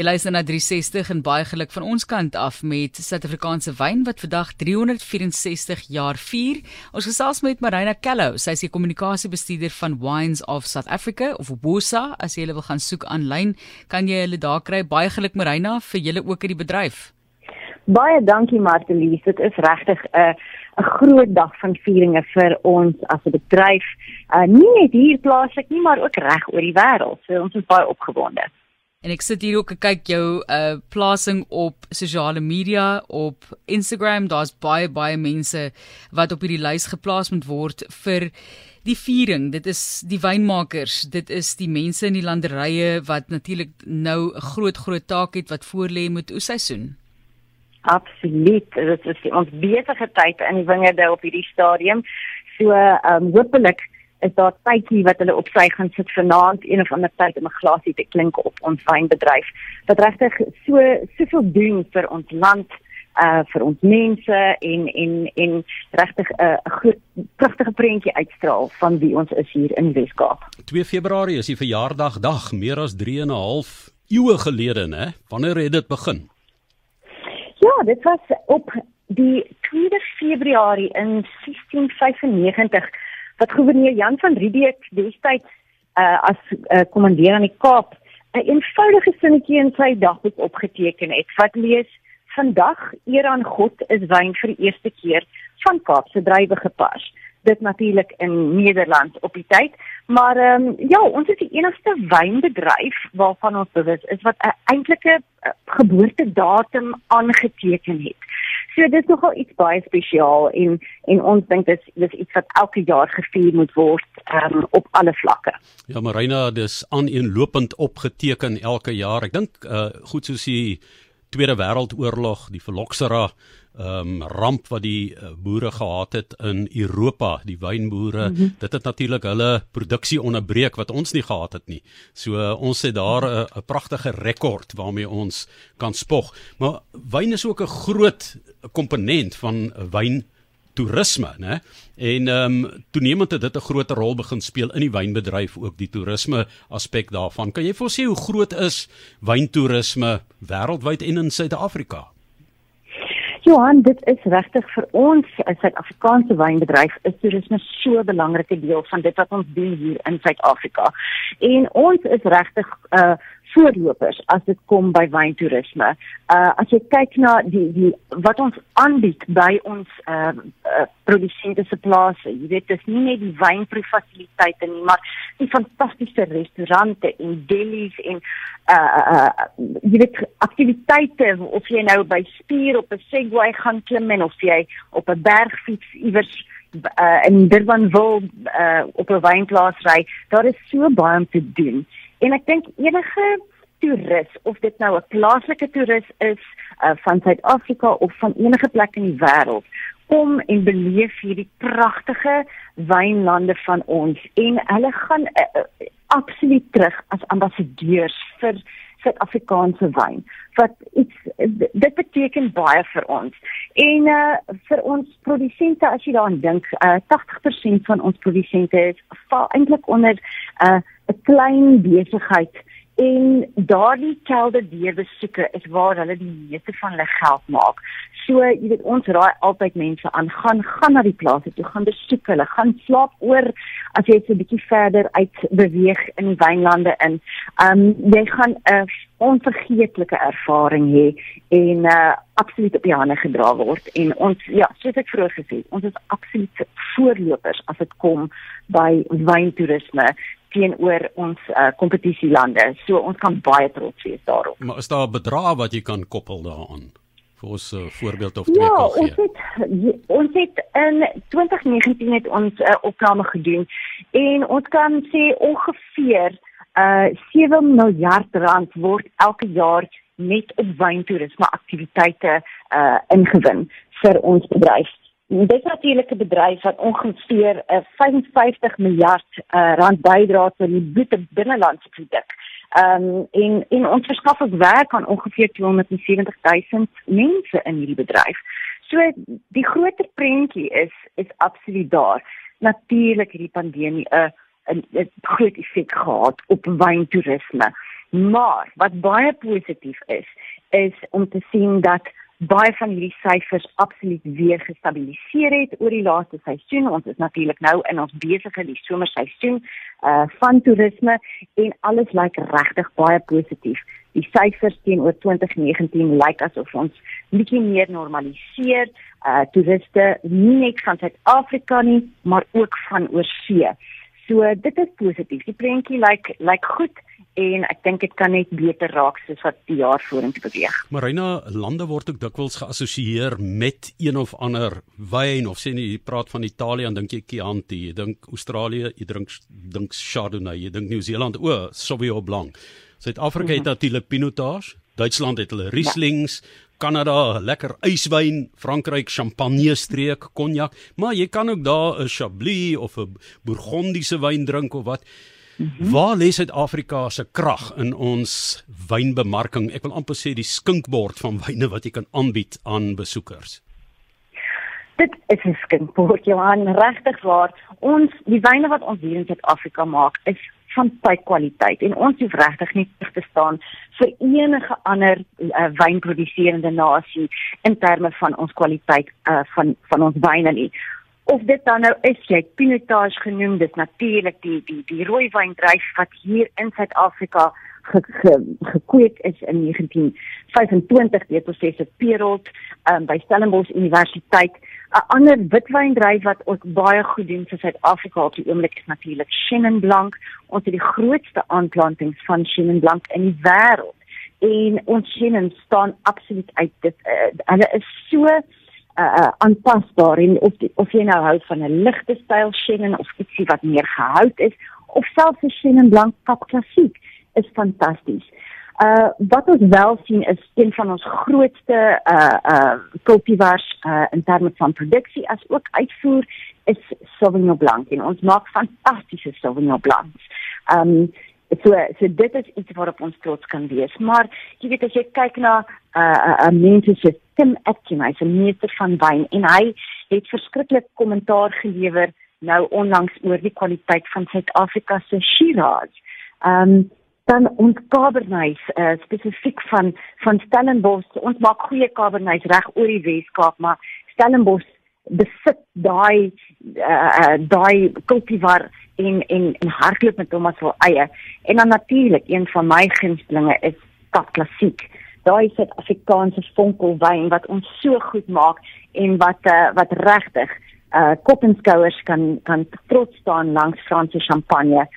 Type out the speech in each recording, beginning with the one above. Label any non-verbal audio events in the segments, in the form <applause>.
Jy luister na 360 en baie geluk van ons kant af met Suid-Afrikaanse wyn wat vandag 364 jaar vier. Ons gesels met Marina Kello, sy is die kommunikasiebestuurder van Wines of South Africa of WOSA. As jy hulle wil gaan soek aanlyn, kan jy hulle daar kry. Baie geluk Marina vir julle ook in die bedryf. Baie dankie Martelies. Dit is regtig 'n uh, 'n groot dag van vieringe vir ons as 'n bedryf, uh, nie net hier plaaslik nie, maar ook reg oor die wêreld. So ons is baie opgewonde. En ek sit hier ook kyk jou uh plasing op sosiale media op Instagram. Daar's baie baie mense wat op hierdie lys geplaas moet word vir die viering. Dit is die wynmakers, dit is die mense in die landerye wat natuurlik nou 'n groot groot taak het wat voorlê met oesseisoen. Absoluut. Dit is ons besige tyd in die wingerde op hierdie stadium. So ehm um, hopelik is daar tydjie wat hulle op sy gaan sit vanaand een of ander tyd om 'n glasie te klink op ons wynbedryf. Wat regtig so soveel doen vir ons land uh vir ons mense en en en regtig 'n uh, groot pragtige prentjie uitstraal van wie ons is hier in Weskaap. 2 Februarie is die verjaardag dag, meer as 3 en 'n half eeue gelede, hè? Wanneer het dit begin? Ja, dit was op die 2 Februarie in 1695 wat gouverneur Jan van Riebeeck destyds uh, as uh, kommandeur aan die Kaap 'n eenvoudige sinnetjie in sy dagboek opgeteken het wat lees: Vandag eer aan God is wyn vir die eerste keer van Kaapse druiwe gepars dit natuurlik in Nederland op die tyd. Maar ehm um, ja, ons is die enigste wynbedryf waarvan ons bewus is wat 'n eintlike uh, geboortedatum aangeteken het. So dit is nogal iets baie spesiaal en en ons dink dit is dis iets wat elke jaar gevier moet word um, op alle vlakke. Ja, Marina, dis aaneenlopend opgeteken elke jaar. Ek dink uh, goed soos die Tweede Wêreldoorlog, die Phylloxera ehm um, ramp wat die uh, boere gehad het in Europa, die wynboere, mm -hmm. dit het natuurlik hulle produksie onderbreek wat ons nie gehad het nie. So uh, ons het daar 'n uh, pragtige rekord waarmee ons kan spog. Maar wyn is ook 'n groot komponent van wyn toerisme, né? En ehm um, toenemend het dit 'n groter rol begin speel in die wynbedryf ook die toerisme aspek daarvan. Kan jy vir ons sê hoe groot is wyntoerisme wêreldwyd en in Suid-Afrika? Johan, dit is regtig vir ons as Suid-Afrikaanse wynbedryf is toerisme so 'n belangrike deel van dit wat ons doen hier in Suid-Afrika. En ons is regtig uh voorlopers as dit kom by wyntoerisme. Uh as jy kyk na die die wat ons aanbied by ons uh, uh produsente se plase, jy weet dis nie net die wynproefasiliteite nie, maar die fantastiese restaurante en delis en uh uh jy weet aktiwiteite of jy nou by Spier op 'n Segway gaan klim en of jy op 'n bergfiets iewers uh in Durban wil uh op 'n wynplaas ry, daar is so baie om te doen. En ek dink enige toerist of dit nou 'n plaaslike toerist is uh, van Suid-Afrika of van enige plek in die wêreld kom en beleef hierdie pragtige wynlande van ons. En hulle gaan uh, uh, absoluut terug as ambassadeurs vir Suid-Afrikaanse wyn. Wat iets dit beteken baie vir ons. En uh vir ons produsente as jy daaraan dink, uh 80% van ons produsente is eintlik onder uh 'n klein besigheid en daardie kelder deurbesoeke is waar hulle die meeste van hulle geld maak. So, jy weet ons raai altyd mense aan gaan gaan na die plase toe, gaan besoek hulle, gaan slaap oor as jy so 'n bietjie verder uit beweeg in die wynlande in. Um jy gaan 'n onvergeetlike ervaring hê en uh absoluut op die hande gedra word en ons ja, soos ek vroeër gesê het, ons is absoluut voorlopers as dit kom by wyntoerisme teenoor ons uh, kompetisielande. So ons kan baie trots wees daarop. Maar is daar 'n bedrag wat jy kan koppel daaraan? Vir ons 'n uh, voorbeeld of twee ja, kan gee. Ons het ons het in 2019 het ons 'n uh, opname gedoen en ons kan sê ongeveer uh 7 miljard rand word elke jaar net op wyntoerisme aktiwiteite uh ingewin vir ons bedryf. Dit is natuurlik 'n bedryf wat ongeveer 'n uh, 55 miljard uh, rand bydra tot die bruto binnelandse produk. Ehm um, en en ons verskaf ook werk aan ongeveer 270 000 mense in hierdie bedryf. So die groter prentjie is is absoluut daar. Natuurlik hierdie pandemie 'n 'n groot effek gehad op wyntoerisme. Maar wat baie positief is, is om te sien dat baie van hierdie syfers absoluut weer gestabiliseer het oor die laaste seisoen. Ons is natuurlik nou in ons besige die somerseisoen uh van toerisme en alles lyk regtig baie positief. Die syfers teenoor 2019 lyk asof ons bietjie meer normaliseer. Uh toeriste nie net van Suid-Afrika nie, maar ook van oorsee. So dit is positief. Die prentjie lyk lyk goed en ek dink dit kan net beter raak soos wat die jaar vorentoe beweeg. Marina, lande word ook dikwels geassosieer met een of ander wyn of sê jy praat van Italië en dink jy Chianti, jy dink Australië, jy drink dink Chardonnay, jy dink Nieu-Seeland, o, Sauvignon Blanc. Suid-Afrika het mhm. natuurlik Pinotage, Duitsland het hulle Rieslings, ja. Kanada, lekker yswyn, Frankryk champagne streek, cognac, maar jy kan ook daar 'n Chablis of 'n Bourgondiese wyn drink of wat. Mm -hmm. Waar lê Suid-Afrika se krag in ons wynbemarking? Ek wil amper sê die skinkbord van wyne wat jy kan aanbied aan besoekers. Dit is 'n skinkbord, Johan, regtig waar. Ons die wyne wat ons hier in Suid-Afrika maak, is van baie kwaliteit en ons hoef regtig nie te staan vir enige ander uh, wynproduserende nasie in terme van ons kwaliteit uh, van van ons wyne nie of dit dan nou is jy Pinotage genoem dis natuurlik die die die rooi wyndryf wat hier in Suid-Afrika ge, ge, gekweek is in 1925 deur professor Perold um, by Stellenbosch Universiteit 'n ander witwyndryf wat ook baie goed doen vir Suid-Afrika op die oomblik is natuurlik Chenin Blanc. Ons het die grootste aanplantings van Chenin Blanc in die wêreld. En ons Chenin staan absoluut uit. Dit uh, hulle is so uh aanpasbaar en of die, of jy nou hou van 'n ligte styl Chenin of ietsie wat meer gehout is of selfs 'n Chenin Blanc kap klassiek is fantasties. Uh wat ons wel sien is een van ons grootste uh uh kultivars uh in terme van produksie as ook uitvoer is Sauvignon Blanc en ons maak fantastiese Sauvignon Blancs. Um so so dit is iets waarop ons trots kan wees. Maar jy weet as jy kyk na uh uh, mense soos Tim Atkin, hy's 'n meester van wyn en hy het verskriklik kommentaar gelewer nou onlangs oor die kwaliteit van Suid-Afrika se Shiraz. Um dan ons Cabernet uh, spesifiek van van Stellenbosch. Ons maak goeie Cabernet reg oor die Weskaap maar Stellenbosch besit daai uh, daai kultivar in in in hardloop met hom as wel eie. En dan natuurlik een van my gunstelinge is Kap Klassiek daai Suid-Afrikaanse vonkelwyn wat ons so goed maak en wat uh, wat regtig uh kop en skouers kan kan trots staan langs Franse champagne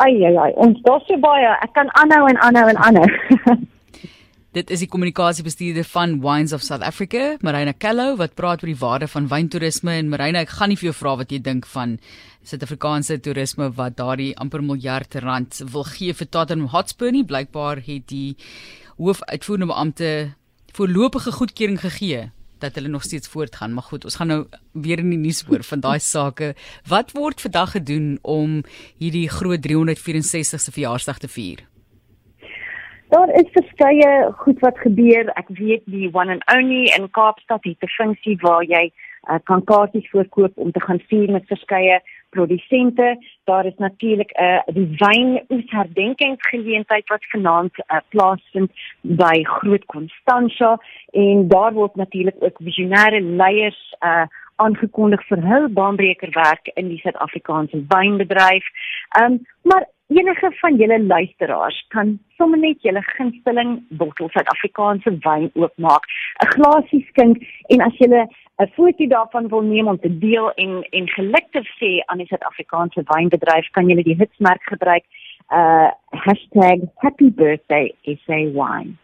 Ai ai ai, ons daar's so baie. Ek kan aanhou en aanhou en aanhou. <laughs> Dit is die kommunikasiebestuurder van Wines of South Africa, Marina Kello, wat praat oor die waarde van wyntoerisme en Marina, ek gaan nie vir jou vra wat jy dink van Suid-Afrikaanse toerisme wat daardie amper miljard rand wil gee vir Tottenham Hotspur nie. Blykbaar het die hoofuitvoerende beampte voorlopige goedkeuring gegee dat hulle nog steeds voortgaan. Maar goed, ons gaan nou weer in die nuus hoor van daai sake. Wat word vandag gedoen om hierdie groot 364ste verjaarsdag te vier? Daar is verskeie goed wat gebeur. Ek weet die one and only in Kaapstad het 'n funksie waar jy uh, kan kaartjies voorkoop om te gaan vier met verskeie produsente. Daar is natuurlik 'n uh, die wyn oes herdenkingsgeleentheid wat vanaand uh, plaasvind by Groot Constantia en daar word natuurlik ook visionêre leiers uh aangekondig vir hul baanbrekerwerk in die Suid-Afrikaanse wynbedryf. Um maar enige van julle luisteraars kan sommer net julle gunsteling bottel Suid-Afrikaanse wyn oopmaak, 'n glasie skink en as julle 'n foto daarvan wil neem om te deel en en geluk te sê aan die Suid-Afrikaanse wynbedryf, kan julle die hitsmerk gebruik uh #happybirthday SA wine